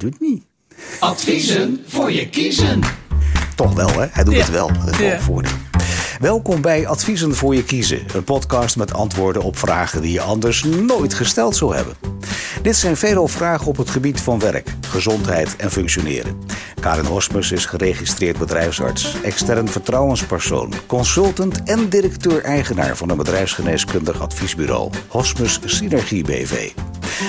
doet niet. Adviezen voor je kiezen. Toch wel, hè? Hij doet Ja. het wel. Wel Ja. Welkom bij Adviezen voor je kiezen. Een podcast met antwoorden op vragen die je anders nooit gesteld zou hebben. Dit zijn veelal vragen op het gebied van werk, gezondheid en functioneren. Karin Hosmus is geregistreerd bedrijfsarts, extern vertrouwenspersoon, consultant en directeur-eigenaar van een bedrijfsgeneeskundig adviesbureau, Hosmus Synergie BV.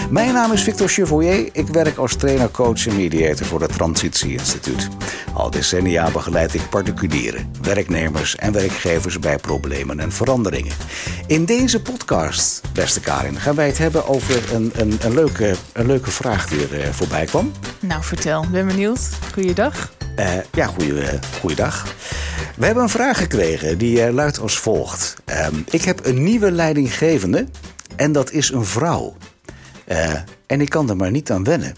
Mijn naam is Victor Chevalier. Ik werk als trainer, coach en mediator voor het Transitie Instituut. Al decennia begeleid ik particulieren, werknemers en werkgevers bij problemen en veranderingen. In deze podcast, beste Karin, gaan wij het hebben over een, een, een, leuke, een leuke vraag die er eh, voorbij kwam. Nou, vertel. Ben benieuwd. Goeiedag. Eh, ja, goeie, eh, goeiedag. We hebben een vraag gekregen die luidt als volgt. Ehm, ik heb een nieuwe leidinggevende en dat is een vrouw. Eh, en ik kan er maar niet aan wennen.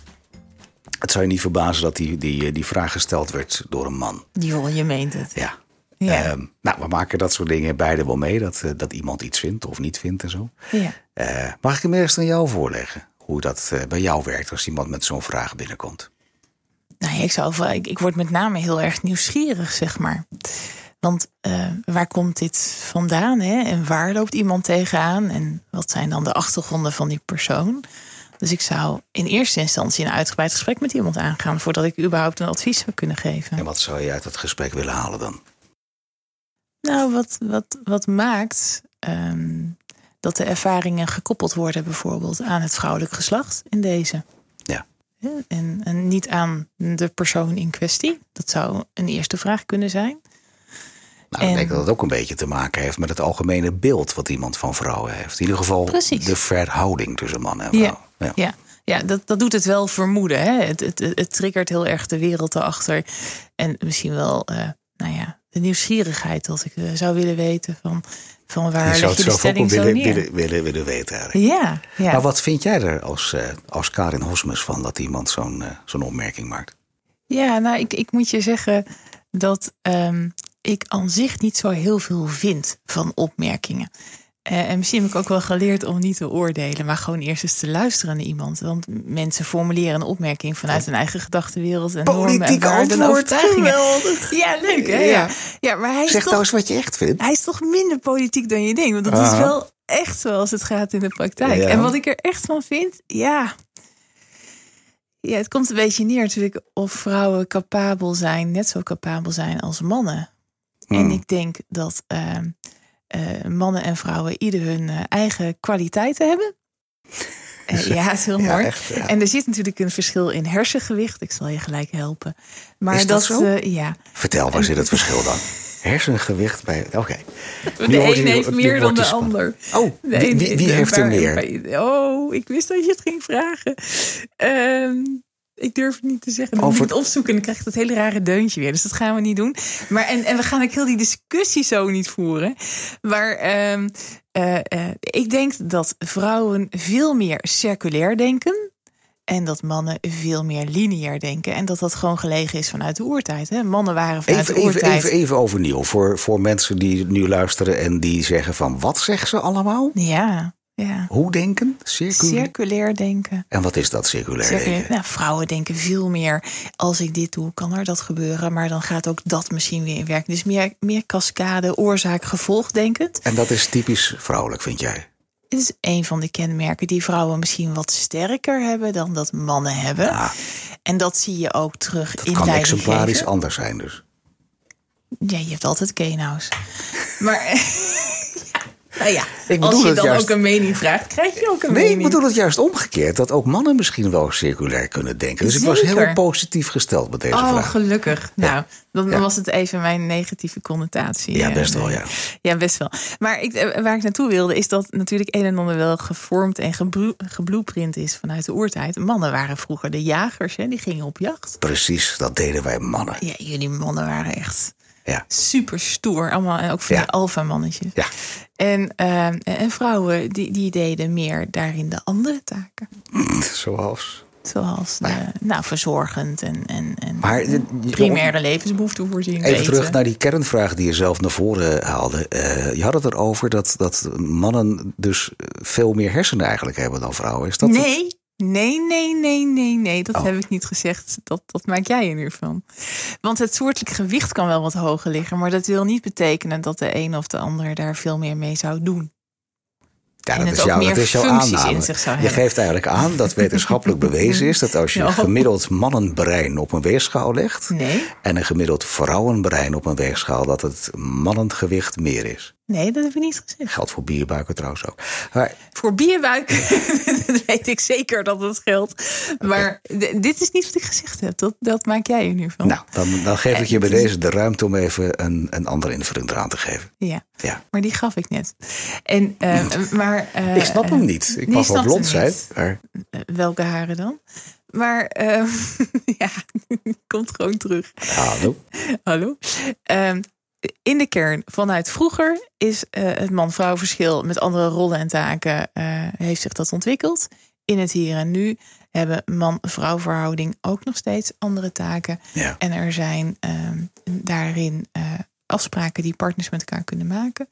Het zou je niet verbazen dat die, die, die vraag gesteld werd door een man. Joh, je meent het. Ja. Ja. Ehm, nou, we maken dat soort dingen beide wel mee. Dat, eh, dat iemand iets vindt of niet vindt en zo. Ja. Eh, mag ik hem eerst aan jou voorleggen? Hoe dat eh, bij jou werkt als iemand met zo'n vraag binnenkomt. Nou, ik, zou, ik, ik word met name heel erg nieuwsgierig, zeg maar. Want eh, waar komt dit vandaan? Hè? En waar loopt iemand tegenaan? En wat zijn dan de achtergronden van die persoon? Dus ik zou in eerste instantie een uitgebreid gesprek met iemand aangaan... voordat ik überhaupt een advies zou kunnen geven. En wat zou je uit dat gesprek willen halen dan? Nou, wat, wat, wat maakt ehm, dat de ervaringen gekoppeld worden bijvoorbeeld aan het vrouwelijk geslacht in deze? Ja. Ja, En, en niet aan de persoon in kwestie. Dat zou een eerste vraag kunnen zijn. Nou, ik En- denk dat het ook een beetje te maken heeft met het algemene beeld wat iemand van vrouwen heeft. In ieder geval Precies. de verhouding tussen man en vrouw. Ja, Ja. ja. dat, dat doet het wel vermoeden. Hè? Het, het, het triggert heel erg de wereld erachter. En misschien wel eh, nou ja, de nieuwsgierigheid dat ik eh, zou willen weten van, van waar Je zou het de zelf zo willen, neer. willen, willen, willen weten eigenlijk. Ja, ja. Maar wat vind jij er als, eh, als Karin Hosmus van dat iemand zo'n zo'n opmerking maakt? Ja, nou, ik, ik moet je zeggen dat ehm, ik aan zich niet zo heel veel vind van opmerkingen. Eh, en misschien heb ik ook wel geleerd om niet te oordelen, maar gewoon eerst eens te luisteren naar iemand. Want mensen formuleren een opmerking vanuit hun eigen gedachtenwereld en normen en Politiek waarden en antwoord, overtuigingen. geweldig. Ja, leuk hè? Ja. Ja, ja maar hij Zeg nou eens wat je echt vindt. hij is toch minder politiek dan je denkt. Want dat Aha. is wel echt zoals het gaat in de praktijk. Ja. En wat ik er echt van vind, ja. Ja, het komt een beetje neer natuurlijk of vrouwen capabel zijn, net zo capabel zijn als mannen. En Hmm. ik denk dat eh, eh, mannen en vrouwen ieder hun eh, eigen kwaliteiten hebben. Eh, ja, het is heel Ja, mooi. echt, ja. En er zit natuurlijk een verschil in hersengewicht. Ik zal je gelijk helpen. Maar Is dat zo? ja. Vertel, waar zit het verschil dan? Hersengewicht bij... Oké. De Nu een heeft nu meer dan de spannend. ander. Oh, De wie, heeft er meer? Oh, ik wist dat je het ging vragen. Ehm, ik durf het niet te zeggen. Dan Over- moet ik het opzoeken en dan krijg ik dat hele rare deuntje weer. Dus dat gaan we niet doen. Maar, en, en we gaan ook heel die discussie zo niet voeren. Maar ehm, eh, eh, ik denk dat vrouwen veel meer circulair denken. En dat mannen veel meer lineair denken. En dat dat gewoon gelegen is vanuit de oertijd. Hè? Mannen waren vanuit Even, de even, oertijd. even, even overnieuw. Voor, voor mensen die nu luisteren en die zeggen van... Wat zeggen ze allemaal? Ja, ja. Hoe denken? Circulair? Circulair denken. En wat is dat circulair Circulair. denken? Nou, vrouwen denken veel meer. Als ik dit doe, kan er dat gebeuren. Maar dan gaat ook dat misschien weer in werking. Dus meer, meer cascade, oorzaak, gevolg denkend. En dat is typisch vrouwelijk, vind jij? Dit is een van de kenmerken die vrouwen misschien wat sterker hebben dan dat mannen hebben. Ja, En dat zie je ook terug dat in kan exemplarisch anders zijn dus. Ja, je hebt altijd Kenhaus. Maar nou ja, Ik als je dan juist- ook een mening vraagt, krijg je ook een Nee, ik mening. bedoel het juist omgekeerd. Dat ook mannen misschien wel circulair kunnen denken. Dus ik was heel positief gesteld met deze Oh, vraag. gelukkig. Nou, dan Ja. was het even mijn negatieve connotatie. Ja, eh, best wel, nee. ja. Ja, best wel. Maar ik, eh, waar ik naartoe wilde, is dat natuurlijk een en ander wel gevormd en geblueprint is vanuit de oertijd. Mannen waren vroeger de jagers, hè? die gingen op jacht. Precies, dat deden wij mannen. Ja, jullie mannen waren echt Ja. super stoer. Allemaal, en ook van Ja. alfa-mannetjes. Ja. En, eh, en vrouwen, die, die deden meer daarin de andere taken. Zoals. Zoals de, nou, verzorgend en, en, en Maar eh, je- primaire levensbehoeften voorzien. Even terug naar die kernvraag die je zelf naar voren haalde. Eh, je had het erover dat, dat mannen dus veel meer hersenen eigenlijk hebben dan vrouwen. Is dat het? Nee, Nee, nee, nee, nee. Dat Oh. heb ik niet gezegd. Dat, dat maak jij er nu van. Want het soortelijk gewicht kan wel wat hoger liggen. Maar dat wil niet betekenen dat de een of de ander daar veel meer mee zou doen. Ja, dat is, jouw, dat is jouw aanname. Je geeft eigenlijk aan dat wetenschappelijk bewezen is dat als je een gemiddeld mannenbrein op een weegschaal legt Nee, en een gemiddeld vrouwenbrein op een weegschaal, dat het mannengewicht meer is. Nee, dat heb ik niet gezegd. Geldt voor bierbuiken trouwens ook. Maar Voor bierbuik weet ik zeker dat het geldt. Maar dit is niet wat ik gezegd heb. Dat, dat maak jij er nu van. nou, dan, dan geef ik je bij deze de ruimte om even een, een andere invulling eraan te geven. Ja, Ja. maar die gaf ik net. En, eh, maar, eh, Ik snap hem eh, niet. Ik mag wel blond zijn. Maar Eh, welke haren dan? Maar eh, ja, komt gewoon terug. hallo. Hallo. Ehm, in de kern, vanuit vroeger is eh, het man-vrouw verschil met andere rollen en taken eh, heeft zich dat ontwikkeld. In het hier en nu hebben man-vrouw verhouding ook nog steeds andere taken. Ja. En er zijn ehm, daarin eh, afspraken die partners met elkaar kunnen maken.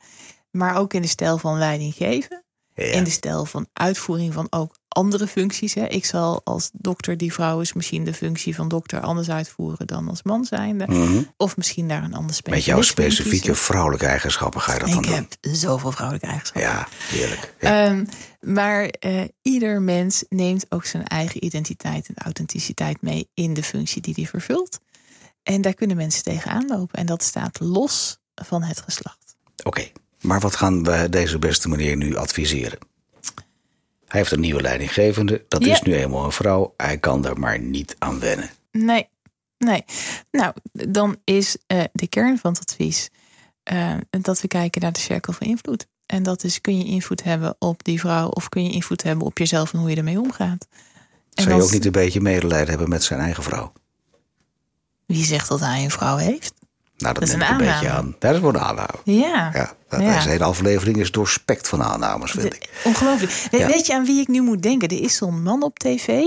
Maar ook in de stijl van leiding geven. Ja. In de stijl van uitvoering van ook andere functies. Hè. Ik zal als dokter die vrouw is misschien de functie van dokter anders uitvoeren dan als man zijnde. Mhm. Of misschien daar een ander specialist Met jouw specifieke vrouwelijke eigenschappen ga je dat dan Ik doen. heb zoveel vrouwelijke eigenschappen. Ja, heerlijk. Ja. Ehm, maar eh, ieder mens neemt ook zijn eigen identiteit en authenticiteit mee in de functie die hij vervult. En daar kunnen mensen tegenaan lopen. En dat staat los van het geslacht. Oké, maar wat gaan we deze beste meneer nu adviseren? Hij heeft een nieuwe leidinggevende. Dat Ja. is nu eenmaal een vrouw. Hij kan er maar niet aan wennen. Nee, nee. Nou, dan is eh, de kern van het advies eh, dat we kijken naar de cirkel van invloed. En dat is, kun je invloed hebben op die vrouw of kun je invloed hebben op jezelf en hoe je ermee omgaat. En Zou je dat- ook niet een beetje medelijden hebben met zijn eigen vrouw? Wie zegt dat hij een vrouw heeft? Nou, dat, Dat is neem ik een een beetje aan. Dat is gewoon een aanname. Ja. Ja, dat- Ja. Deze hele aflevering is doorspekt van aannames, vind ik. Ongelooflijk. We- Ja. Weet je aan wie ik nu moet denken? Er is zo'n man op tv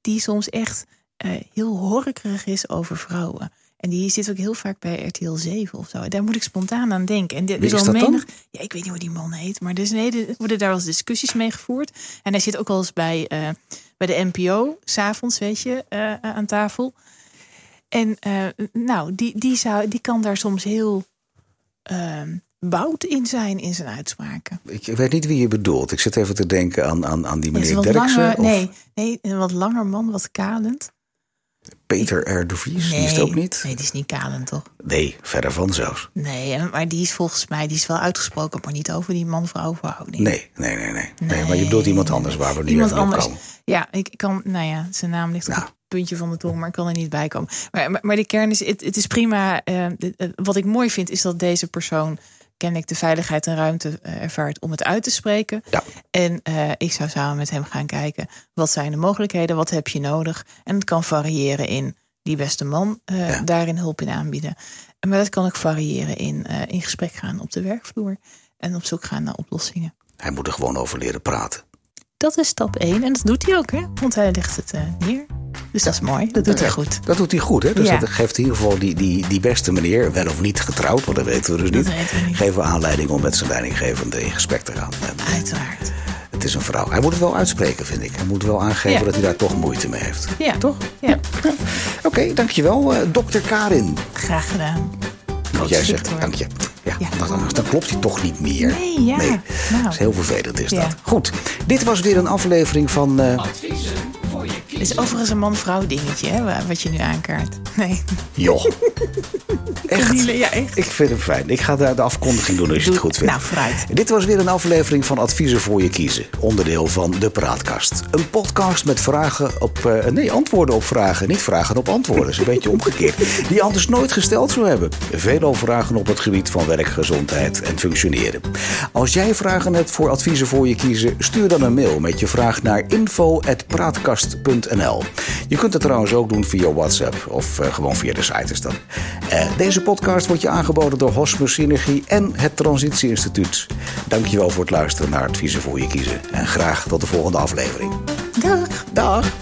die soms echt eh, heel horkerig is over vrouwen. En die zit ook heel vaak bij RTL 7 of zo. Daar moet ik spontaan aan denken. En er Wie is al menig- Ja, ik weet niet hoe die man heet. Maar er, is een hele, er worden daar wel eens discussies mee gevoerd. En hij zit ook al eens bij, eh, bij de NPO, s'avonds, weet je, eh, aan tafel. En eh, nou, die, die, zou, die kan daar soms heel ehm bout in zijn in zijn uitspraken. Ik weet niet wie je bedoelt. Ik zit even te denken aan, aan, aan die meneer Derksen. langer, of nee, nee, een wat langer man, wat kalend. Peter R. de Vries. Nee, Die is het ook niet? Nee, die is niet kalend, toch? Nee, verder van zelfs. Nee, maar die is volgens mij die is wel uitgesproken, maar niet over die man-vrouw verhouding. Nee, nee, nee, nee. maar je bedoelt iemand anders waar we nu Iemand op anders. Ja, ik kan, nou ja, zijn naam ligt Nou. Puntje van de tong, maar ik kan er niet bij komen. Maar, maar, maar de kern is, het, het is prima. eh, eh, wat ik mooi vind, is dat deze persoon kennelijk de veiligheid en ruimte eh, ervaart om het uit te spreken. Ja. En ik zou samen met hem gaan kijken, wat zijn de mogelijkheden, wat heb je nodig? En het kan variëren in die beste man Ja. daarin hulp in aanbieden. Maar dat kan ook variëren in, in gesprek gaan op de werkvloer en op zoek gaan naar oplossingen. Hij moet er gewoon over leren praten. Dat is stap 1 en dat doet hij ook, hè? Want hij legt het neer. Dus dat is mooi, dat doet hij goed. Dat doet hij goed, hè? Dus Ja. dat geeft in ieder geval die, die, die beste meneer, wel of niet getrouwd, want dat weten we dus niet, weten we niet. geven we aanleiding om met zijn leidinggevende in gesprek te gaan. En Uiteraard. het is een vrouw. Hij moet het wel uitspreken, vind ik. Hij moet wel aangeven Ja. dat hij daar toch moeite mee heeft. Ja, Toch? Ja, Oké, dankjewel, eh dokter Karin. graag gedaan. Wat jij zegt, Victor. dank je. Ja, Ja. Dan, dan- dan klopt hij toch niet meer. Nee, ja. Nou. Dat is heel vervelend is Ja. dat. Goed, dit was weer een aflevering van... eh, Het is overigens een man-vrouw dingetje, hè, wa- wat je nu aankaart. Nee. joh. Echt? Ja, echt. Ik vind hem fijn. Ik ga de, de afkondiging doen als je het goed vindt. nou, vooruit. Dit was weer een aflevering van Adviezen voor je kiezen. Onderdeel van de Praatkast. Een podcast met vragen op... eh, nee, antwoorden op vragen. Niet vragen op antwoorden. Dat is een beetje omgekeerd. Die anders nooit gesteld zou hebben. Veelal vragen op het gebied van werk, gezondheid en functioneren. Als jij vragen hebt voor Adviezen voor je kiezen... stuur dan een mail met je vraag naar info.praatkast.nl Je kunt het trouwens ook doen via WhatsApp. Of eh, gewoon via de site is dat. Eh, deze podcast wordt je aangeboden door Hosmer Synergie en het Transitie Instituut. Dankjewel voor het luisteren naar Adviezen voor je kiezen. En graag tot de volgende aflevering. Dag. Dag!